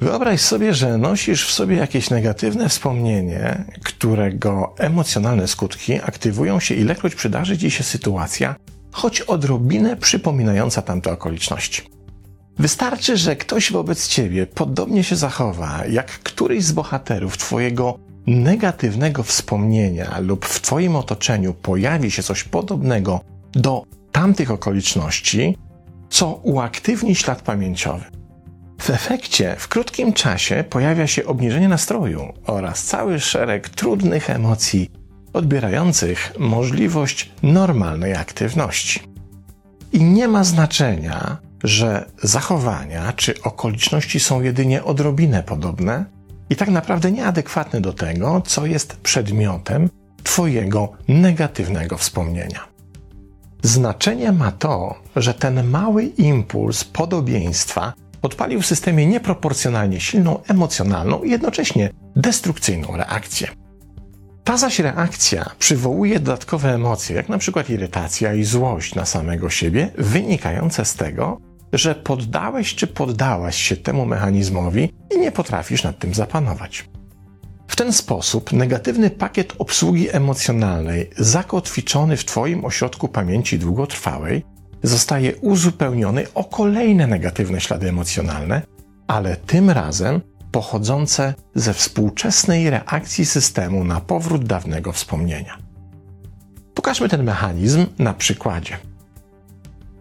Wyobraź sobie, że nosisz w sobie jakieś negatywne wspomnienie, którego emocjonalne skutki aktywują się ilekroć przydarzy ci się sytuacja, choć odrobinę przypominająca tamte okoliczności. Wystarczy, że ktoś wobec ciebie podobnie się zachowa, jak któryś z bohaterów twojego negatywnego wspomnienia lub w twoim otoczeniu pojawi się coś podobnego do tamtych okoliczności, co uaktywni ślad pamięciowy. W efekcie w krótkim czasie pojawia się obniżenie nastroju oraz cały szereg trudnych emocji, odbierających możliwość normalnej aktywności. I nie ma znaczenia, że zachowania czy okoliczności są jedynie odrobinę podobne i tak naprawdę nieadekwatne do tego, co jest przedmiotem Twojego negatywnego wspomnienia. Znaczenie ma to, że ten mały impuls podobieństwa odpalił w systemie nieproporcjonalnie silną emocjonalną i jednocześnie destrukcyjną reakcję. Ta zaś reakcja przywołuje dodatkowe emocje, jak na przykład irytacja i złość na samego siebie, wynikające z tego, że poddałeś czy poddałaś się temu mechanizmowi i nie potrafisz nad tym zapanować. W ten sposób negatywny pakiet obsługi emocjonalnej, zakotwiczony w Twoim ośrodku pamięci długotrwałej, zostaje uzupełniony o kolejne negatywne ślady emocjonalne, ale tym razem pochodzące ze współczesnej reakcji systemu na powrót dawnego wspomnienia. Pokażmy ten mechanizm na przykładzie.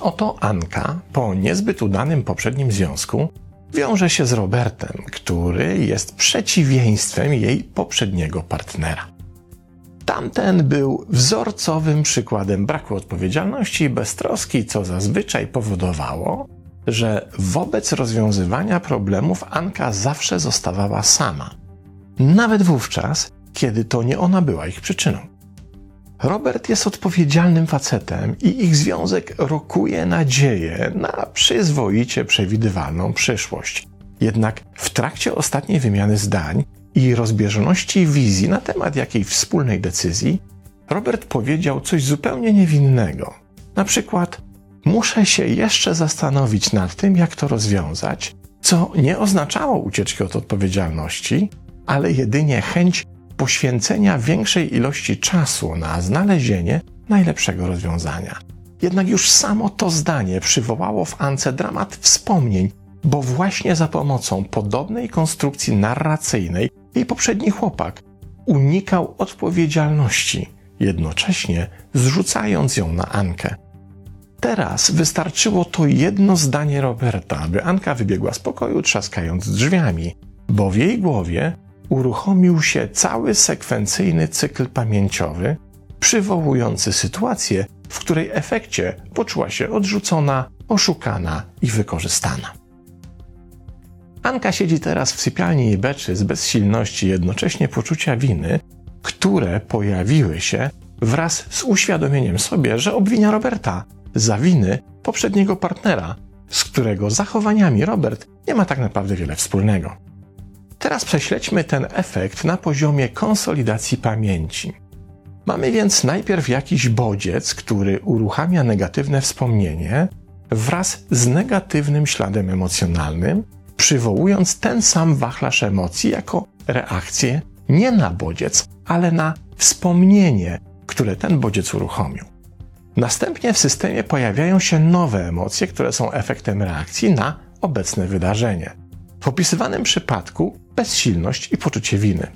Oto Anka, po niezbyt udanym poprzednim związku, wiąże się z Robertem, który jest przeciwieństwem jej poprzedniego partnera. Tamten był wzorcowym przykładem braku odpowiedzialności i beztroski, co zazwyczaj powodowało, że wobec rozwiązywania problemów Anka zawsze zostawała sama. Nawet wówczas, kiedy to nie ona była ich przyczyną. Robert jest odpowiedzialnym facetem i ich związek rokuje nadzieję na przyzwoicie przewidywalną przyszłość. Jednak w trakcie ostatniej wymiany zdań i rozbieżności wizji na temat jakiej wspólnej decyzji, Robert powiedział coś zupełnie niewinnego. Na przykład, muszę się jeszcze zastanowić nad tym, jak to rozwiązać, co nie oznaczało ucieczki od odpowiedzialności, ale jedynie chęć poświęcenia większej ilości czasu na znalezienie najlepszego rozwiązania. Jednak już samo to zdanie przywołało w Ance dramat wspomnień, bo właśnie za pomocą podobnej konstrukcji narracyjnej jej poprzedni chłopak unikał odpowiedzialności, jednocześnie zrzucając ją na Ankę. Teraz wystarczyło to jedno zdanie Roberta, aby Anka wybiegła z pokoju, trzaskając drzwiami, bo w jej głowie uruchomił się cały sekwencyjny cykl pamięciowy, przywołujący sytuację, w której efekcie poczuła się odrzucona, oszukana i wykorzystana. Anka siedzi teraz w sypialni i beczy z bezsilności jednocześnie poczucia winy, które pojawiły się wraz z uświadomieniem sobie, że obwinia Roberta za winy poprzedniego partnera, z którego zachowaniami Robert nie ma tak naprawdę wiele wspólnego. Teraz prześledźmy ten efekt na poziomie konsolidacji pamięci. Mamy więc najpierw jakiś bodziec, który uruchamia negatywne wspomnienie wraz z negatywnym śladem emocjonalnym, przywołując ten sam wachlarz emocji jako reakcję nie na bodziec, ale na wspomnienie, które ten bodziec uruchomił. Następnie w systemie pojawiają się nowe emocje, które są efektem reakcji na obecne wydarzenie. W opisywanym przypadku bezsilność i poczucie winy.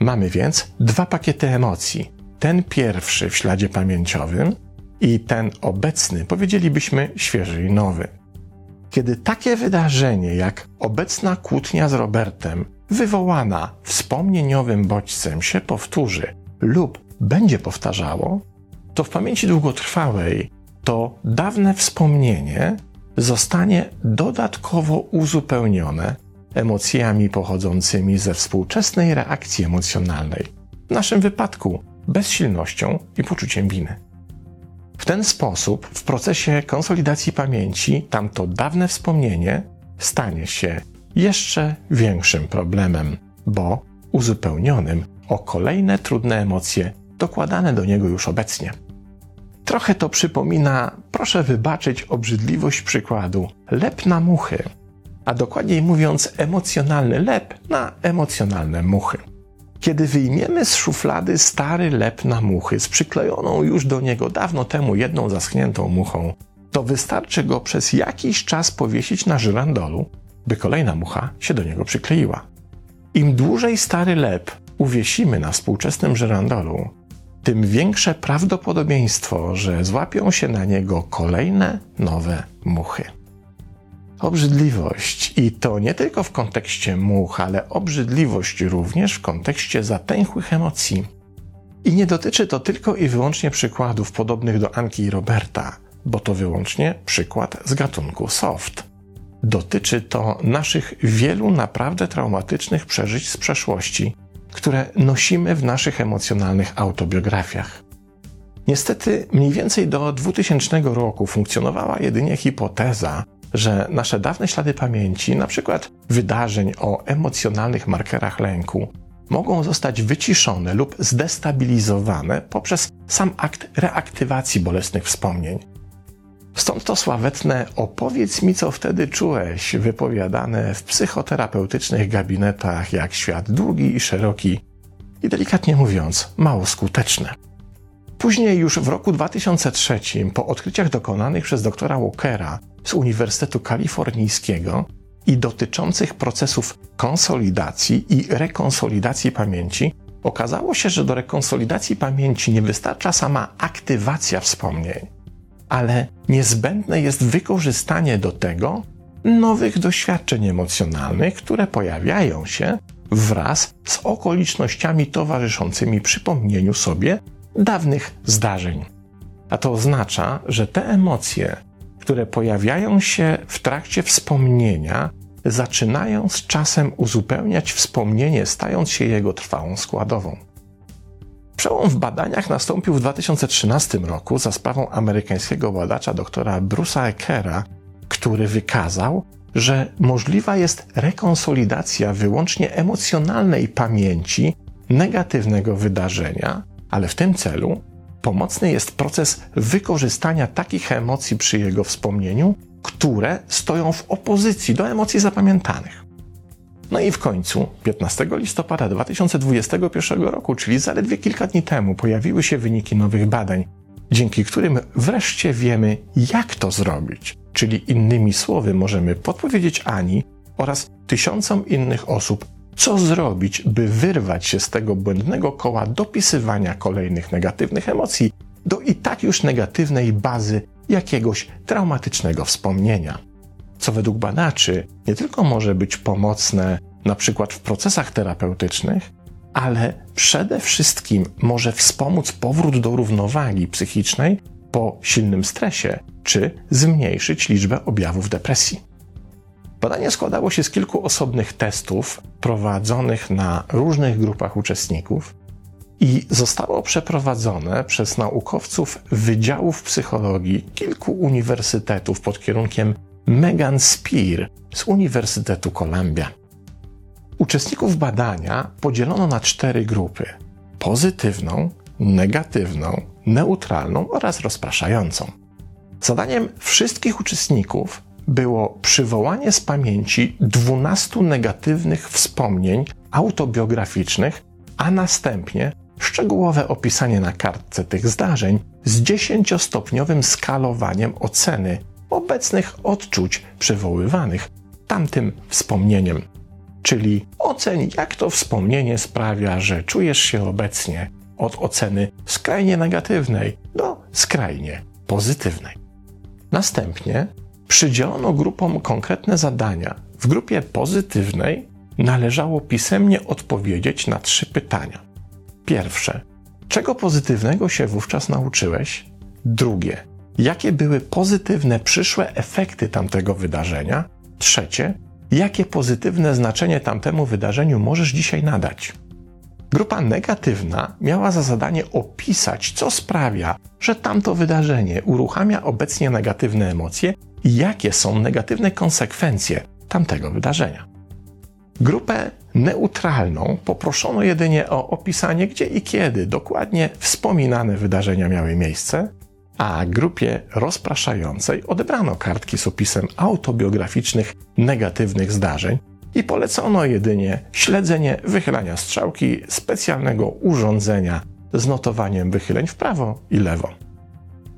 Mamy więc dwa pakiety emocji. Ten pierwszy w śladzie pamięciowym i ten obecny, powiedzielibyśmy, świeży i nowy. Kiedy takie wydarzenie jak obecna kłótnia z Robertem, wywołana wspomnieniowym bodźcem, się powtórzy lub będzie powtarzało, to w pamięci długotrwałej to dawne wspomnienie zostanie dodatkowo uzupełnione emocjami pochodzącymi ze współczesnej reakcji emocjonalnej, w naszym wypadku bezsilnością i poczuciem winy. W ten sposób w procesie konsolidacji pamięci tamto dawne wspomnienie stanie się jeszcze większym problemem, bo uzupełnionym o kolejne trudne emocje dokładane do niego już obecnie. Trochę to przypomina, proszę wybaczyć obrzydliwość przykładu, lep na muchy, a dokładniej mówiąc emocjonalny lep na emocjonalne muchy. Kiedy wyjmiemy z szuflady stary lep na muchy z przyklejoną już do niego dawno temu jedną zaschniętą muchą, to wystarczy go przez jakiś czas powiesić na żyrandolu, by kolejna mucha się do niego przykleiła. Im dłużej stary lep uwiesimy na współczesnym żyrandolu, tym większe prawdopodobieństwo, że złapią się na niego kolejne nowe muchy. Obrzydliwość i to nie tylko w kontekście much, ale obrzydliwość również w kontekście zatęchłych emocji. I nie dotyczy to tylko i wyłącznie przykładów podobnych do Anki i Roberta, bo to wyłącznie przykład z gatunku soft. Dotyczy to naszych wielu naprawdę traumatycznych przeżyć z przeszłości, które nosimy w naszych emocjonalnych autobiografiach. Niestety, mniej więcej do 2000 roku funkcjonowała jedynie hipoteza, że nasze dawne ślady pamięci, np. wydarzeń o emocjonalnych markerach lęku, mogą zostać wyciszone lub zdestabilizowane poprzez sam akt reaktywacji bolesnych wspomnień. Stąd to sławetne opowiedz mi, co wtedy czułeś, wypowiadane w psychoterapeutycznych gabinetach jak świat długi i szeroki i delikatnie mówiąc, mało skuteczne. Później, już w roku 2003, po odkryciach dokonanych przez doktora Walkera z Uniwersytetu Kalifornijskiego i dotyczących procesów konsolidacji i rekonsolidacji pamięci, okazało się, że do rekonsolidacji pamięci nie wystarcza sama aktywacja wspomnień, ale niezbędne jest wykorzystanie do tego nowych doświadczeń emocjonalnych, które pojawiają się wraz z okolicznościami towarzyszącymi przypomnieniu sobie dawnych zdarzeń. A to oznacza, że te emocje, które pojawiają się w trakcie wspomnienia, zaczynają z czasem uzupełniać wspomnienie, stając się jego trwałą składową. Przełom w badaniach nastąpił w 2013 roku za sprawą amerykańskiego badacza doktora Bruce'a Eckera, który wykazał, że możliwa jest rekonsolidacja wyłącznie emocjonalnej pamięci negatywnego wydarzenia, ale w tym celu pomocny jest proces wykorzystania takich emocji przy jego wspomnieniu, które stoją w opozycji do emocji zapamiętanych. No i w końcu, 15 listopada 2021 roku, czyli zaledwie kilka dni temu, pojawiły się wyniki nowych badań, dzięki którym wreszcie wiemy, jak to zrobić. Czyli innymi słowy, możemy podpowiedzieć Ani oraz tysiącom innych osób, co zrobić, by wyrwać się z tego błędnego koła dopisywania kolejnych negatywnych emocji do i tak już negatywnej bazy jakiegoś traumatycznego wspomnienia. Co według badaczy nie tylko może być pomocne na przykład w procesach terapeutycznych, ale przede wszystkim może wspomóc powrót do równowagi psychicznej po silnym stresie, czy zmniejszyć liczbę objawów depresji. Badanie składało się z kilku osobnych testów prowadzonych na różnych grupach uczestników i zostało przeprowadzone przez naukowców wydziałów psychologii kilku uniwersytetów pod kierunkiem Megan Spear z Uniwersytetu Columbia. Uczestników badania podzielono na cztery grupy: pozytywną, negatywną, neutralną oraz rozpraszającą. Zadaniem wszystkich uczestników było przywołanie z pamięci 12 negatywnych wspomnień autobiograficznych, a następnie szczegółowe opisanie na kartce tych zdarzeń z dziesięciostopniowym skalowaniem oceny obecnych odczuć przywoływanych tamtym wspomnieniem. Czyli oceń, jak to wspomnienie sprawia, że czujesz się obecnie od oceny skrajnie negatywnej do skrajnie pozytywnej. Następnie przydzielono grupom konkretne zadania. W grupie pozytywnej należało pisemnie odpowiedzieć na trzy pytania. Pierwsze, czego pozytywnego się wówczas nauczyłeś? Drugie, jakie były pozytywne przyszłe efekty tamtego wydarzenia? Trzecie, jakie pozytywne znaczenie tamtemu wydarzeniu możesz dzisiaj nadać? Grupa negatywna miała za zadanie opisać, co sprawia, że tamto wydarzenie uruchamia obecnie negatywne emocje i jakie są negatywne konsekwencje tamtego wydarzenia. Grupę neutralną poproszono jedynie o opisanie, gdzie i kiedy dokładnie wspominane wydarzenia miały miejsce, a grupie rozpraszającej odebrano kartki z opisem autobiograficznych negatywnych zdarzeń i polecono jedynie śledzenie wychylania strzałki specjalnego urządzenia z notowaniem wychyleń w prawo i lewo.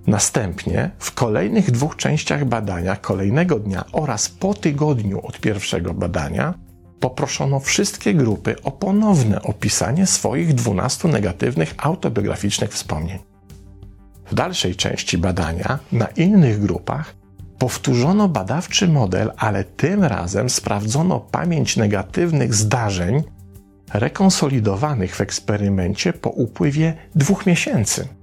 Następnie w kolejnych dwóch częściach badania kolejnego dnia oraz po tygodniu od pierwszego badania poproszono wszystkie grupy o ponowne opisanie swoich 12 negatywnych autobiograficznych wspomnień. W dalszej części badania na innych grupach powtórzono badawczy model, ale tym razem sprawdzono pamięć negatywnych zdarzeń rekonsolidowanych w eksperymencie po upływie dwóch miesięcy.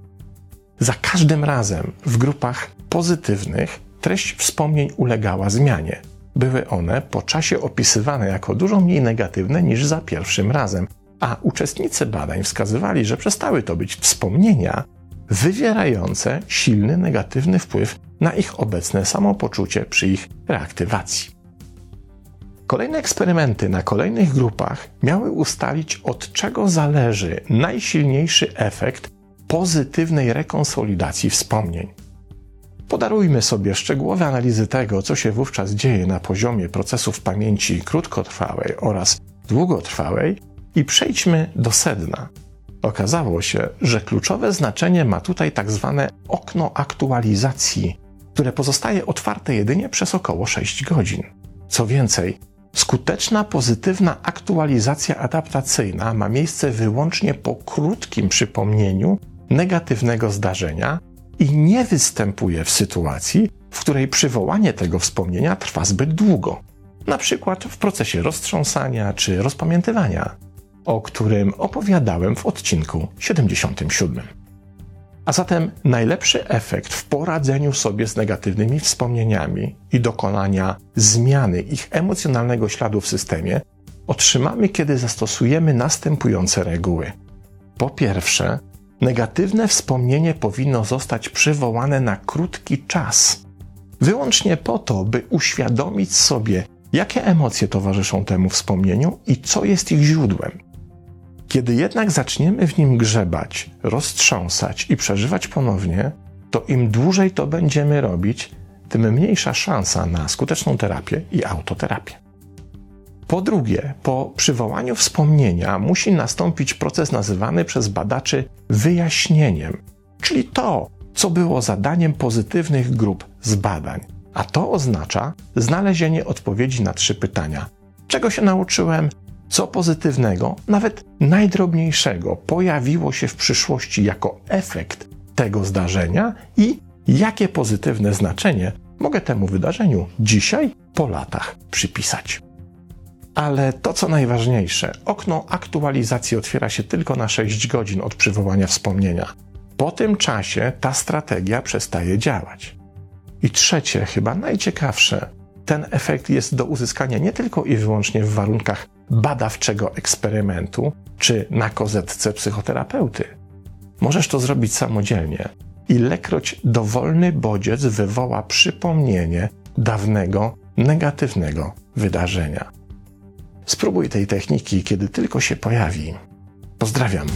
Za każdym razem w grupach pozytywnych treść wspomnień ulegała zmianie. Były one po czasie opisywane jako dużo mniej negatywne niż za pierwszym razem, a uczestnicy badań wskazywali, że przestały to być wspomnienia wywierające silny negatywny wpływ na ich obecne samopoczucie przy ich reaktywacji. Kolejne eksperymenty na kolejnych grupach miały ustalić, od czego zależy najsilniejszy efekt pozytywnej rekonsolidacji wspomnień. Podarujmy sobie szczegółowe analizy tego, co się wówczas dzieje na poziomie procesów pamięci krótkotrwałej oraz długotrwałej i przejdźmy do sedna. Okazało się, że kluczowe znaczenie ma tutaj tak zwane okno aktualizacji, które pozostaje otwarte jedynie przez około 6 godzin. Co więcej, skuteczna pozytywna aktualizacja adaptacyjna ma miejsce wyłącznie po krótkim przypomnieniu negatywnego zdarzenia i nie występuje w sytuacji, w której przywołanie tego wspomnienia trwa zbyt długo, na przykład w procesie roztrząsania czy rozpamiętywania, o którym opowiadałem w odcinku 77. A zatem najlepszy efekt w poradzeniu sobie z negatywnymi wspomnieniami i dokonania zmiany ich emocjonalnego śladu w systemie otrzymamy, kiedy zastosujemy następujące reguły. Po pierwsze, negatywne wspomnienie powinno zostać przywołane na krótki czas, wyłącznie po to, by uświadomić sobie, jakie emocje towarzyszą temu wspomnieniu i co jest ich źródłem. Kiedy jednak zaczniemy w nim grzebać, roztrząsać i przeżywać ponownie, to im dłużej to będziemy robić, tym mniejsza szansa na skuteczną terapię i autoterapię. Po drugie, po przywołaniu wspomnienia musi nastąpić proces nazywany przez badaczy wyjaśnieniem, czyli to, co było zadaniem pozytywnych grup z badań. A to oznacza znalezienie odpowiedzi na trzy pytania: czego się nauczyłem, co pozytywnego, nawet najdrobniejszego, pojawiło się w przyszłości jako efekt tego zdarzenia i jakie pozytywne znaczenie mogę temu wydarzeniu dzisiaj, po latach, przypisać. Ale to, co najważniejsze, okno aktualizacji otwiera się tylko na 6 godzin od przywołania wspomnienia. Po tym czasie ta strategia przestaje działać. I trzecie, chyba najciekawsze, ten efekt jest do uzyskania nie tylko i wyłącznie w warunkach badawczego eksperymentu czy na kozetce psychoterapeuty. Możesz to zrobić samodzielnie. Ilekroć dowolny bodziec wywoła przypomnienie dawnego, negatywnego wydarzenia. Spróbuj tej techniki, kiedy tylko się pojawi. Pozdrawiam.